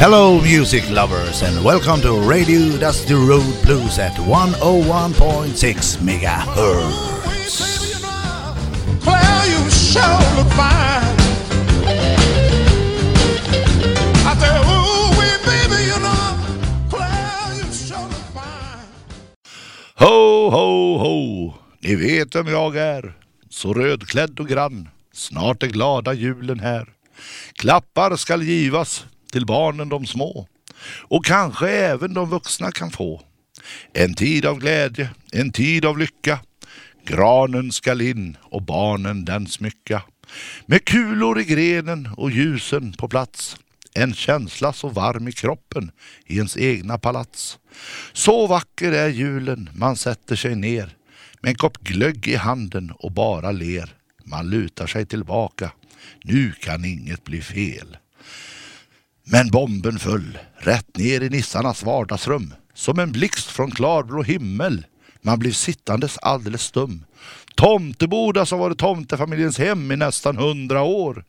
Hello, music lovers, and welcome to Radio Dusty Road Blues at 101.6 megahertz. Claire, you sure look fine. I said, ooh, wee, baby, you know, Claire, you sure look fine. Ho, ho, ho! Ni vet vem jag är. Så rödklädd och grann. Snart är glada julen här. Klappar skall givas till barnen de små. Och kanske även de vuxna kan få. En tid av glädje, en tid av lycka. Granen skall in och barnen den smycka. Med kulor i grenen och ljusen på plats. En känsla så varm i kroppen i ens egna palats. Så vacker är julen, man sätter sig ner med en kopp glögg i handen och bara ler. Man lutar sig tillbaka. Nu kan inget bli fel. Men bomben föll rätt ner i nissarnas vardagsrum. Som en blixt från klarblå himmel. Man blev sittandes alldeles stum. Tomteboda som varit tomtefamiljens hem i nästan hundra år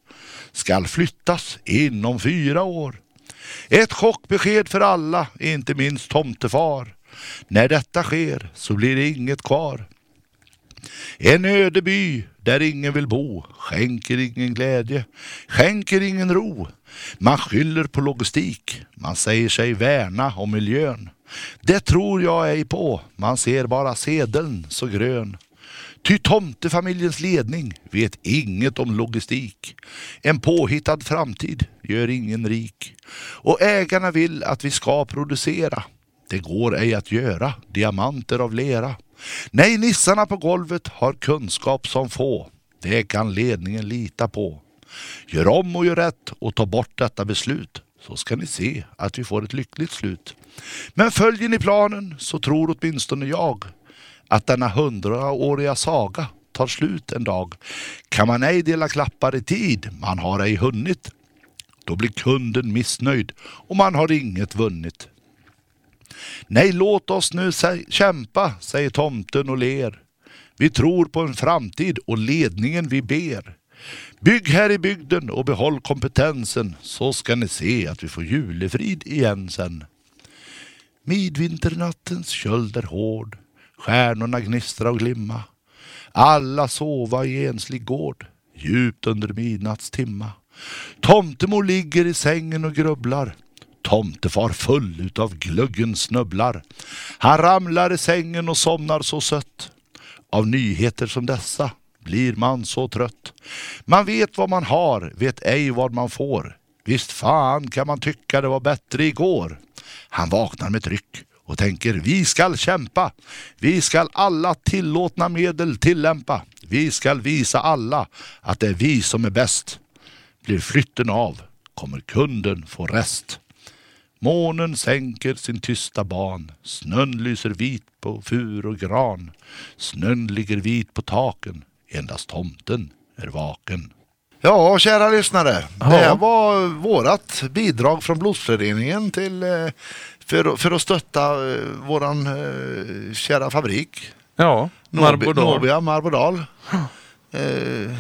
skall flyttas inom fyra år. Ett chockbesked för alla, inte minst tomtefar. När detta sker så blir det inget kvar. En öde by där ingen vill bo skänker ingen glädje, skänker ingen ro. Man skyller på logistik, man säger sig värna om miljön. Det tror jag ej på, man ser bara sedeln så grön. Ty tomtefamiljens ledning vet inget om logistik. En påhittad framtid gör ingen rik. Och ägarna vill att vi ska producera. Det går ej att göra diamanter av lera. Nej, nissarna på golvet har kunskap som få. Det kan ledningen lita på. Gör om och gör rätt och ta bort detta beslut så ska ni se att vi får ett lyckligt slut. Men följer ni planen så tror åtminstone jag att denna hundraåriga saga tar slut en dag. Kan man ej dela klappar i tid, man har ej hunnit, då blir kunden missnöjd och man har inget vunnit. Nej, låt oss nu sä- kämpa, säger tomten och ler. Vi tror på en framtid och ledningen vi ber. Bygg här i bygden och behåll kompetensen så ska ni se att vi får julefrid igen sen. Midvinternattens köld är hård. Stjärnorna gnistra och glimma. Alla sova i enslig gård, djupt under midnattstimma. Tomtemor ligger i sängen och grubblar. Tomtefar full utav glöggen snubblar. Han ramlar i sängen och somnar så sött. Av nyheter som dessa blir man så trött. Man vet vad man har, vet ej vad man får. Visst fan kan man tycka det var bättre igår. Han vaknar med tryck och tänker vi skall kämpa. Vi skall alla tillåtna medel tillämpa. Vi skall visa alla att det är vi som är bäst. Blir flytten av kommer kunden få rest. Månen sänker sin tysta ban. Snön lyser vit på fur och gran. Snön ligger vit på taken. Endast tomten är vaken. Ja, kära lyssnare. Ja. Det här var vårat bidrag från Blodsföreningen till, eh, för, för att stötta eh, våran eh, kära fabrik. Ja, Marbodal. Nobia Marbodal. Eh,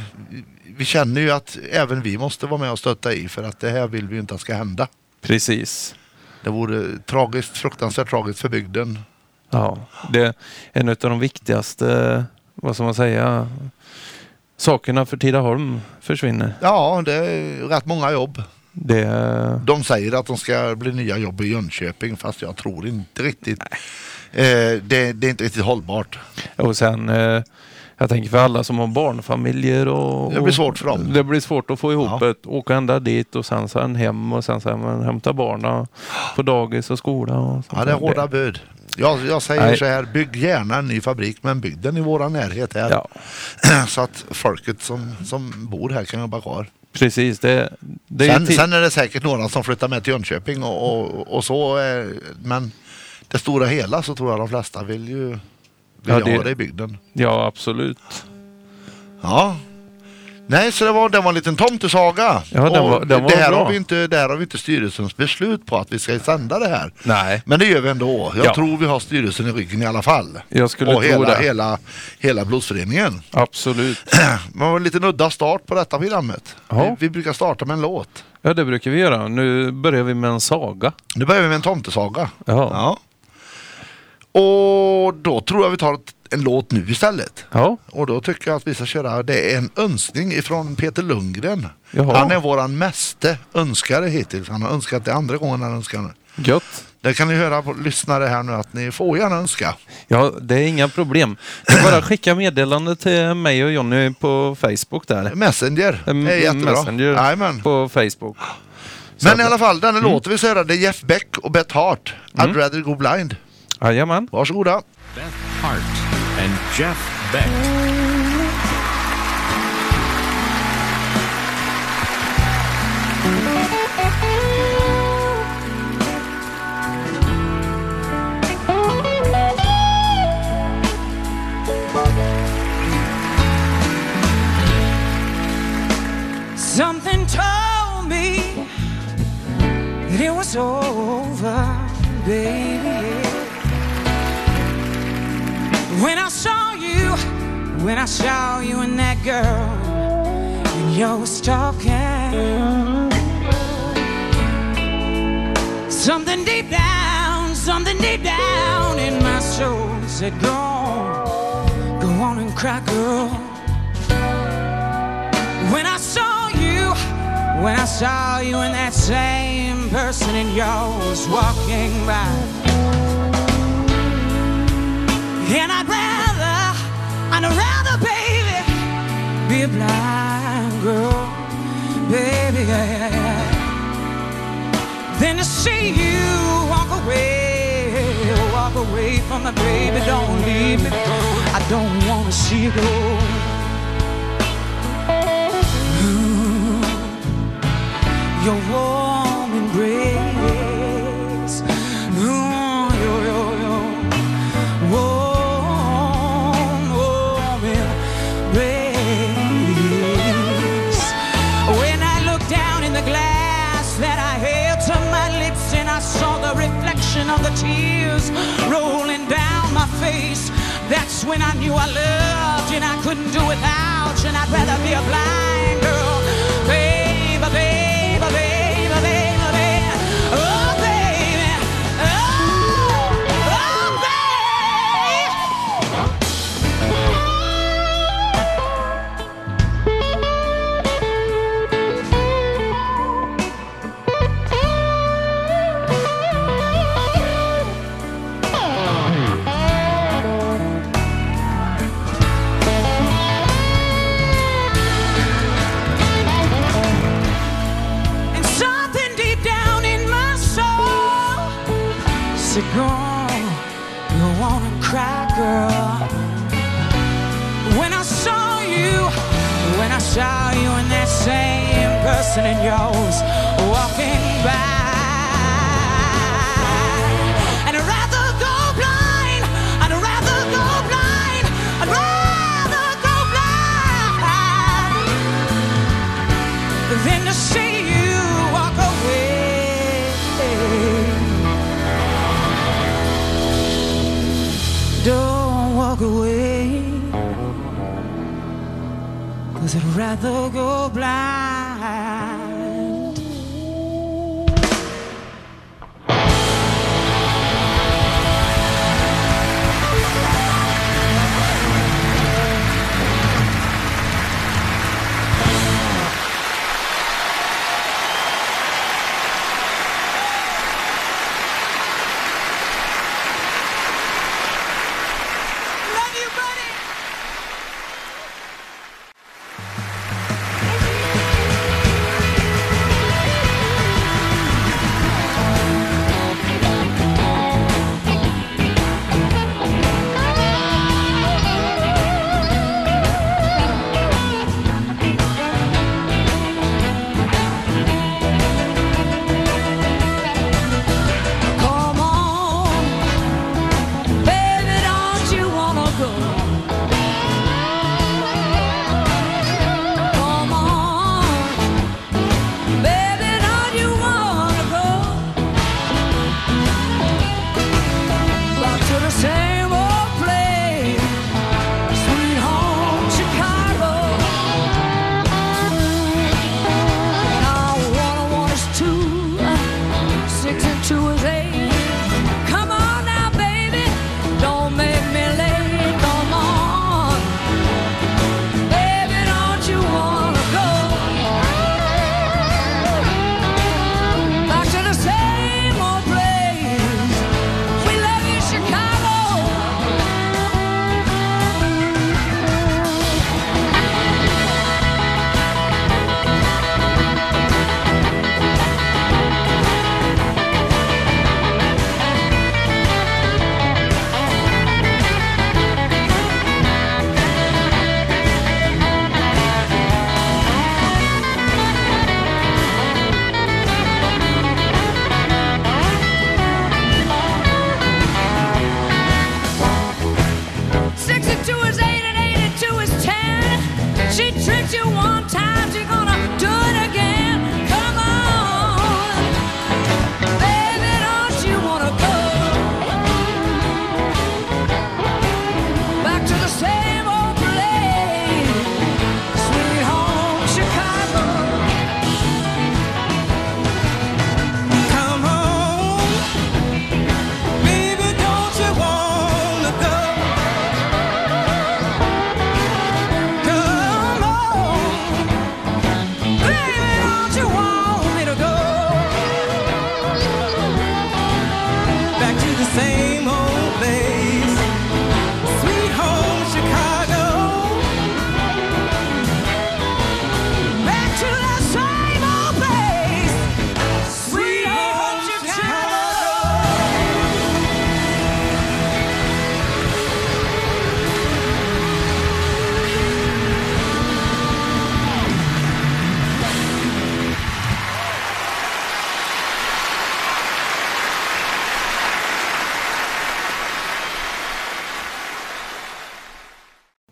vi känner ju att även vi måste vara med och stötta i för att det här vill vi inte att ska hända. Precis. Det vore tragiskt, fruktansvärt tragiskt för bygden. Ja, det är en av de viktigaste, vad ska man säga, sakerna för Tidaholm försvinner. Ja, det är rätt många jobb. Det, De säger att de ska bli nya jobb i Jönköping fast jag tror inte riktigt. Eh, det, det är inte riktigt hållbart. och sen, eh, jag tänker för alla som har barnfamiljer och... Det blir svårt för dem. Det blir svårt att få ihop Ja. ett, åka ända dit och sen sen hem och sen sen hämta barnen på dagis och skola. Och Ja, det är hårda bud. Jag, jag säger Nej. så här, bygg gärna en ny fabrik men bygg den i våra närhet här. Ja, Så att folket som, som bor här kan jobba kvar. precis. Det, det är Sen, ti- sen är det säkert några som flyttar med till Jönköping och, och, och så. eh, Men det stora hela så tror jag de flesta vill ju vill Ja, det- ha det i bygden. Ja, absolut. Ja. Nej, så det var, det var en liten tomtesaga. Ja, den var- den var det här bra. har vi inte, där har vi inte styrelsens beslut på att vi ska sända det här. Nej. Men det gör vi ändå. Jag Ja. tror vi har styrelsen i ryggen i alla fall. Jag skulle och tro hela, det. hela, hela Bluesföreningen. Absolut. Men det var en liten udda start på detta programmet. Vi, vi brukar starta med en låt. Ja, det brukar vi göra. Nu börjar vi med en saga. Nu börjar vi med en tomtesaga. Ja. Ja. Och då tror jag vi tar en låt nu istället. Ja, Och då tycker jag att vi ska köra, det är en önskning ifrån Peter Lundgren. Jaha. Han är våran meste önskare hittills. Han har önskat det andra gången han önskar nu. gött. Det kan ni höra på lyssnare här nu att ni får gärna önska. Ja, det är inga problem. Det är bara att skicka meddelande till mig och Jonny på Facebook där. Messenger Mm, är jättebra. Messenger Jajamän. på Facebook. Men i alla fall, denna Mm. låten vi ska höra det är Jeff Beck och Beth Hart. I'd rather go blind. Ah, Jajamän. Varsågoda. Beth Hart and Jeff Beck. Something told me that it was over, When I saw you, when I saw you and that girl, and you was talking. Something deep down, something deep down in my soul said, Go on, go on and cry, girl. When I saw you, when I saw you and that same person in yours walking by. And I'd rather, I'd rather, baby, be a blind girl, baby, yeah, yeah, yeah, than to see you walk away, walk away from me, baby. Don't leave me. I don't want to see you go. your warm embrace. The tears rolling down my face, that's when I knew I loved and I couldn't do without and I'd rather be a blind girl. Saw you and that same person in yours walking by. Rather go blind.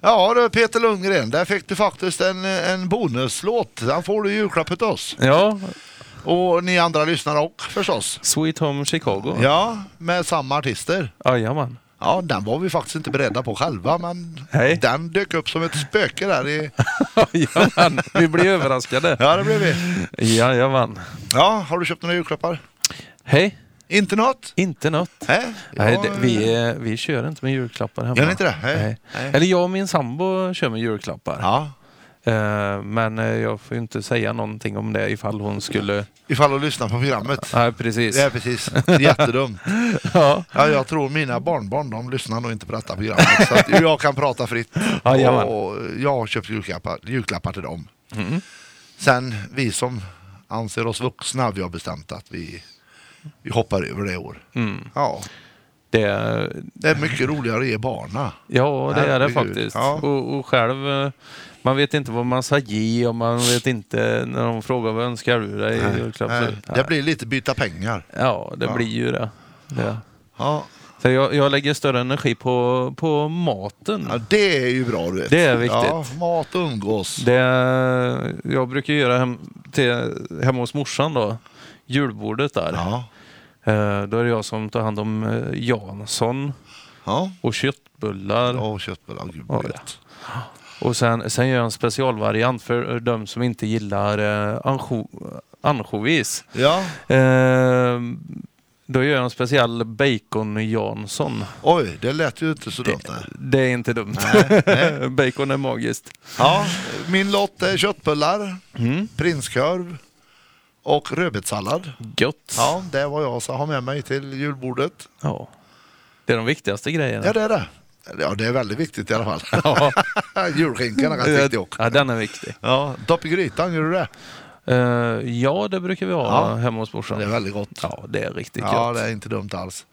Ja du Peter Lundgren, där fick du faktiskt en, en bonuslåt. Den får du i julklapp till oss. Ja, Och ni andra lyssnare också förstås. Sweet Home Chicago. Ja, med samma artister. Jajamän. Ja, den var vi faktiskt inte beredda på själva men Nej. den dök upp som ett spöke där i... Jajamän. Vi blir överraskade. Ja, det blev vi. Jajamän. Ja, har du köpt några julklappar? Hej, Inte något? inte något. Nej, Nej, Ja, det, vi, eh, vi kör inte med julklappar hemma. Gör ni inte det? Nej. Nej. Eller jag och min sambo kör med julklappar. Ja, Eh, men eh, jag får inte säga någonting om det ifall hon skulle... ifall du lyssnar på programmet. Nej, precis. Är precis. Jättedumt. Ja. Ja, jag tror mina barnbarn de lyssnar nog inte på detta programmet. Så jag kan prata fritt. Jajamän. och jag har köpt julklappar, julklappar till dem. Mm. Sen vi som anser oss vuxna, vi har bestämt att vi, vi hoppar över det i år. Mm. Ja, Det, det är mycket roligare att ge barna. ja, det är det faktiskt. Ja. Och, och själv, eh, man vet inte vad man ska ge och man vet inte när de frågar vad önskar du dig i julklapp. det blir lite byta pengar. Ja, det Ja. blir ju det. det. Ja, Så jag, jag lägger större energi på, på maten. ja det är ju bra du vet. Det är viktigt. Ja, mat och umgås. Det, jag brukar göra hem, till, hemma hos morsan då, julbordet där. Ja, Då är det jag som tar hand om eh, Jansson ja. och köttbullar. Och köttbullar, gud Ja, ja. Och sen, sen gör jag en specialvariant för de som inte gillar eh, ansjo, ansjovis. Ja, Eh, då gör jag en speciell bacon Jansson. oj, det lät ju inte så dumt. nej. Det är inte dumt. Nej, nej. bacon är magiskt. Ja, min lott är köttbullar, Mm. prinskorv och rödbetssallad. Gött. Ja, det var jag som har med mig till julbordet. Ja. Det är de viktigaste grejerna. Ja, det är det. Ja, det är väldigt viktigt i alla fall. Ja. Julskinkan är rätt viktig också. ja, den är viktig. Ja, dopp i grytan, gör du det? Eh, ja, det brukar vi ha Ja. hemma hos morsan. Det är väldigt gott. Ja, det är riktigt Ja, gott. det är inte dumt alls.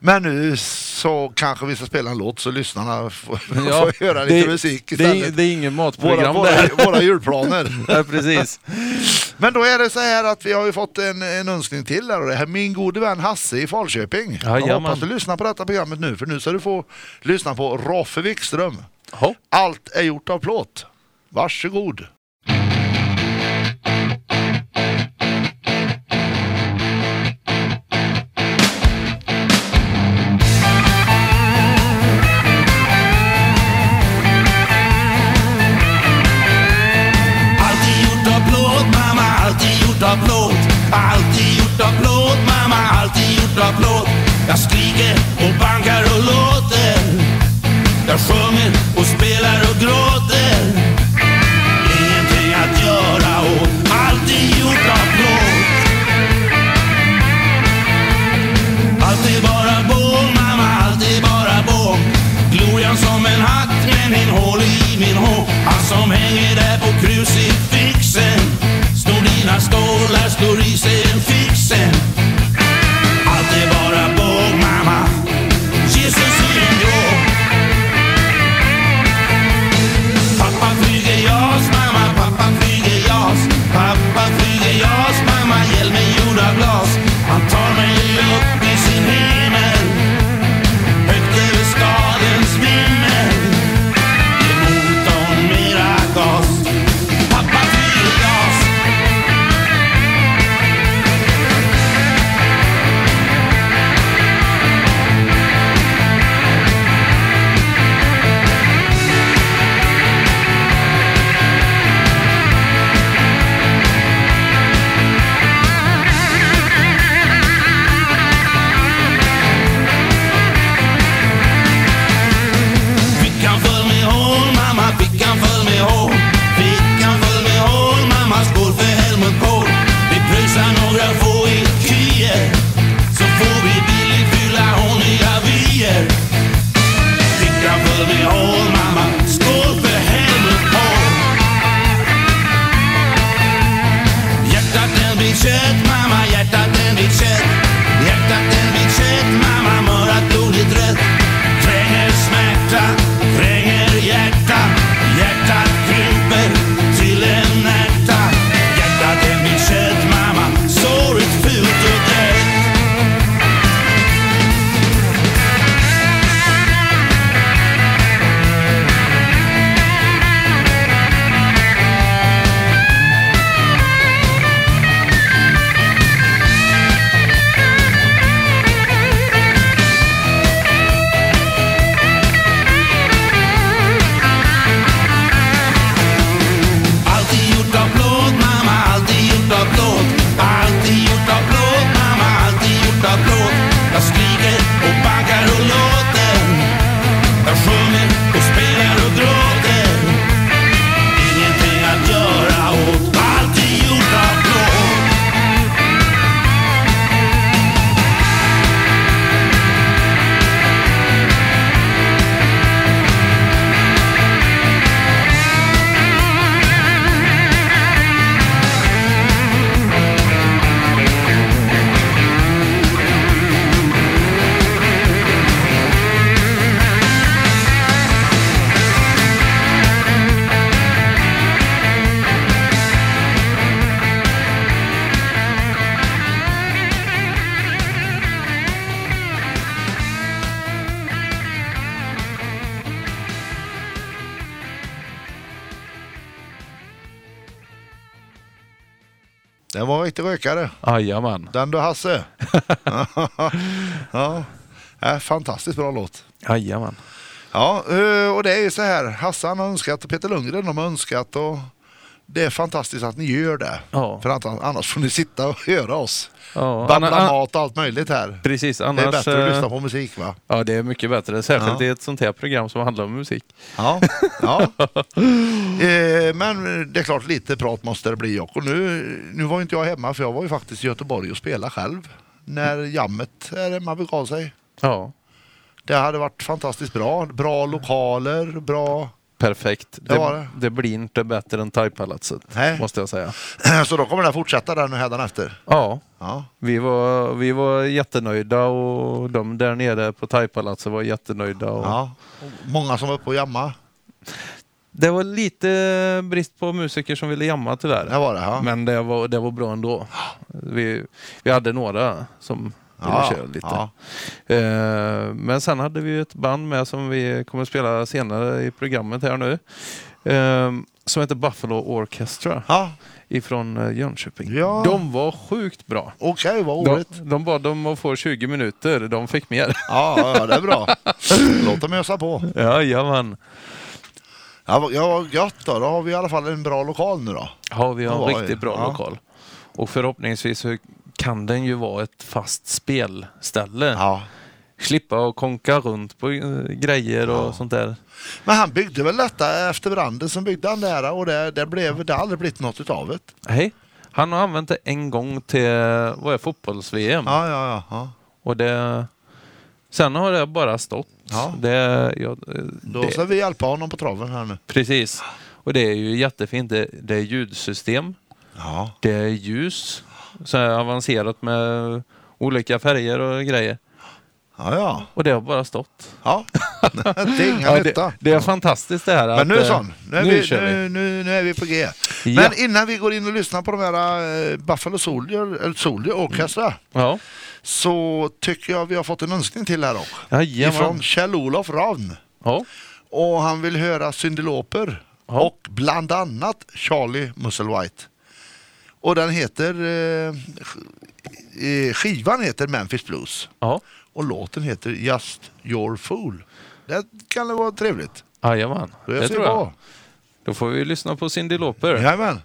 Men nu så kanske vi ska spela en låt så lyssnarna får, får höra lite det, musik det, istället. är, det är inget våra, matprogram våra, där. våra julplaner. ja, precis. Men då är det så här att vi har ju fått en, en önskning till här och det här min gode vän Hasse i Falköping. jag Jajamän. hoppas du lyssnar på detta programmet nu för nu ska du få lyssna på Roffe Wikström. Ja. Allt är gjort av plåt. Varsågod. Jag skriker och bankar och låter. Jag sjunger. Rökare. Jajamän. Den du Hasse. ja. Äh, fantastiskt bra låt. Jajamän. Ja, eh, och det är ju så här. Hasse han har önskat och Peter Lundgren de har önskat och det är fantastiskt att ni gör det. Ja. För annars får ni sitta och höra oss. Ja, Babbla anna- an- mat och allt möjligt här. Precis, Det är annars... bättre att eh, lyssna på musik va? Ja, det är mycket bättre. Särskilt Ja. i ett sånt här program som handlar om musik. Ja. ja. Eh, men det är klart lite prat måste det bli och nu, nu var inte jag hemma för jag var ju faktiskt i Göteborg och spelade själv. När jammet här hemma begav sig. Ja, Det hade varit fantastiskt bra. Bra lokaler, bra... perfekt. Det det. det blir inte bättre än Thaipalatset, måste jag säga. Så då kommer det fortsätta där nu hädanefter. Ja, Ja. vi var, vi var jättenöjda och de där nere på Thaipalatset var jättenöjda. Och Ja. Många som var uppe och jamma. Det var lite brist på musiker som ville jamma tyvärr. Det var det, ja. Men det var, det var bra ändå. Vi, vi hade några som Ja, köra lite. ja. Eh, men sen hade vi ett band med som vi kommer spela senare i programmet här nu. Eh, som heter Buffalo Orchestra Ja, ifrån eh, Jönköping. Ja. De var sjukt bra. okej vad De, roligt. de bad om att få 20 minuter, de fick mer. Ja, ja, det är bra. Låt dem ösa på. Jajamän. Ja, vad- ja, vad gött då. Då har vi i alla fall en bra lokal nu då. Ja, vi har Vad en riktigt bra Ja. lokal. Och förhoppningsvis kan den ju vara ett fast spelställe. Ja. Slippa att konka runt på eh, grejer och sånt där. Men han byggde väl detta efter branden som byggde han där och det, det, blev, det har aldrig blivit något utav det. Hej. Han har använt det en gång till vad är fotbolls-VM. Ja, ja, ja. ja. Och det, sen har det bara stått. Ja. Det, ja, Då ska vi hjälpa honom på traven här nu. Precis. Och det är ju jättefint. Det, det är ljudsystem. Ja. Det är ljus. Så här avancerat med olika färger och grejer. Ja, ja. Och det har bara stått. ja. det är inga Ja, nytta. det, det är fantastiskt det här. Men att, nu eh, sån. Nu är, nu vi, nu, nu, nu är vi på G. Ja. Men innan vi går in och lyssnar på de här uh, Buffalo Soldier, Soldier Orchestra Ja. så tycker jag vi har fått en önskning till här också. Ifrån Kjell-Olof Ravn. Ja. Och han vill höra Ja. och bland annat Charlie Musselwhite. Och den heter, eh, eh, skivan heter Memphis Blues Ja. och låten heter Just Your Fool. Det kan det vara trevligt. Jajamän. Det tror jag. på. Då får vi lyssna på Cyndi Lauper. Jajamän.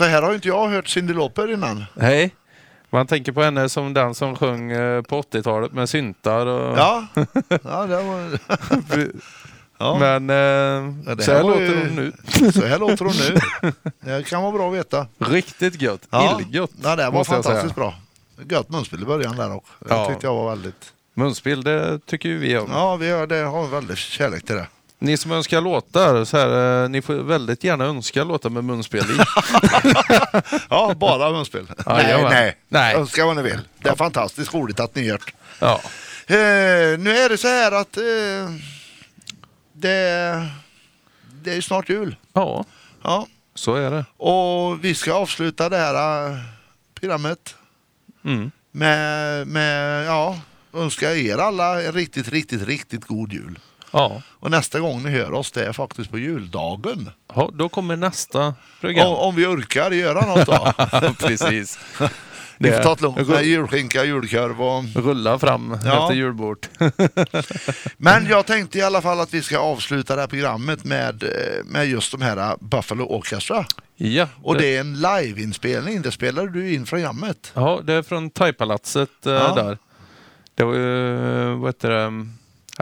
Så här har inte jag hört Cyndi Lauper innan. hej. Man tänker på henne som den som sjöng eh, på 80-talet med syntar och... Ja, ja det var... Ja. Men eh, Ja, så här låter ju- hon nu. Så här låter hon nu. Det kan vara bra att veta. Riktigt gött. Ja, Illgött. ja det var fantastiskt bra. Gött munspel i början där också. Det Ja. tyckte jag var väldigt... Munspel, det tycker ju vi om. Ja, vi har, det har en väldigt kärlek till det. Ni som önskar låtar, så här, eh, ni får väldigt gärna önska låtar med munspel i. Ja, bara munspel. Nej, jajamän. nej, Nej. Önska vad ni vill. Det är fantastiskt roligt att ni gör det. Ja. Eh, nu är det så här att eh, det, det är ju snart jul. ja, Ja. så är det. Och vi ska avsluta det här eh, programmet Mm. med, med ja, önska er alla en riktigt, riktigt, riktigt god jul. Ja. Och nästa gång ni hör oss, det är faktiskt på juldagen. ja, då kommer nästa program. Om, om vi orkar göra något då. Precis. Ni får Det- ta det lugnt med julskinka, julkorv och... Rulla fram Ja. efter julbord. Men jag tänkte i alla fall att vi ska avsluta det här programmet med, eh, med just de här eh, Buffalo Orchestra. ja, Och det är en liveinspelning. Det spelade du in från jammet. Ja, det är från Thaipalatset eh, Ja. där. Det var ju, vad heter det,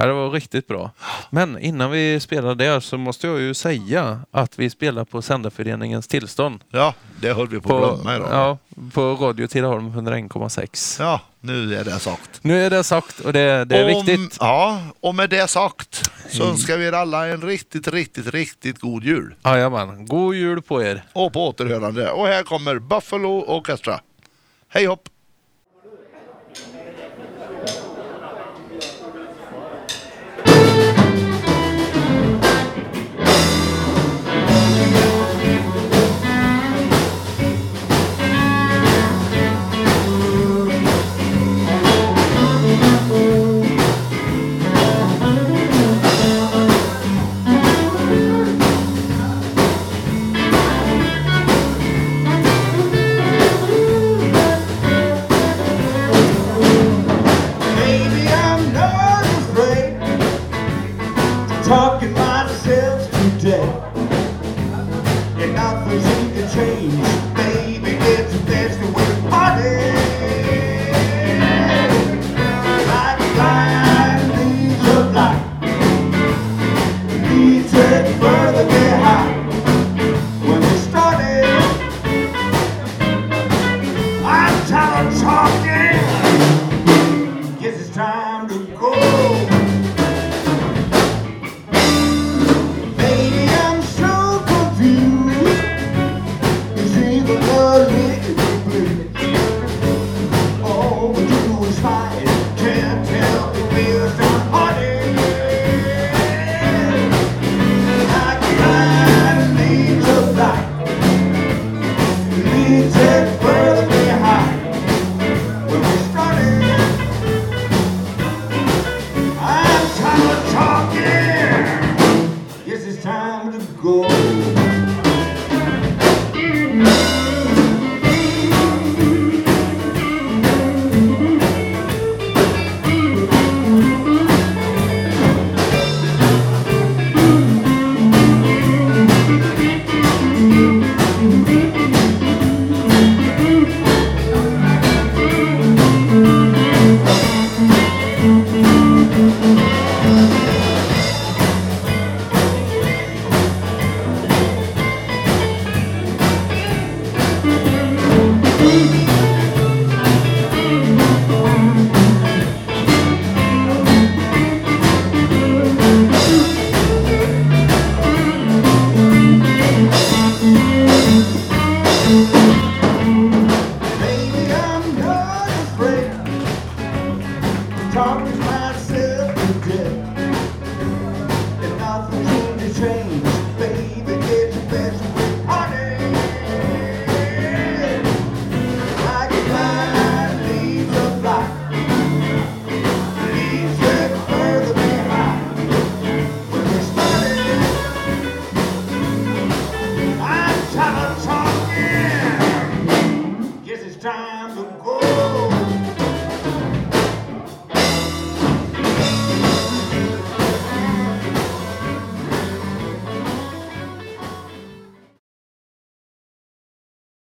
ja, det var riktigt bra. Men innan vi spelar där så måste jag ju säga att vi spelar på Sändarföreningens tillstånd. Ja, det höll vi på att glömma idag. ja, på Radio Tidaholm 101,6. Ja, nu är det sagt. Nu är det sagt och det, det är Om- viktigt. Ja, och med det sagt så önskar vi er alla en riktigt, riktigt, riktigt god jul. Jajamän, god jul på er. Och på återhörande. Och här kommer Buffalo Orchestra. Hej hopp!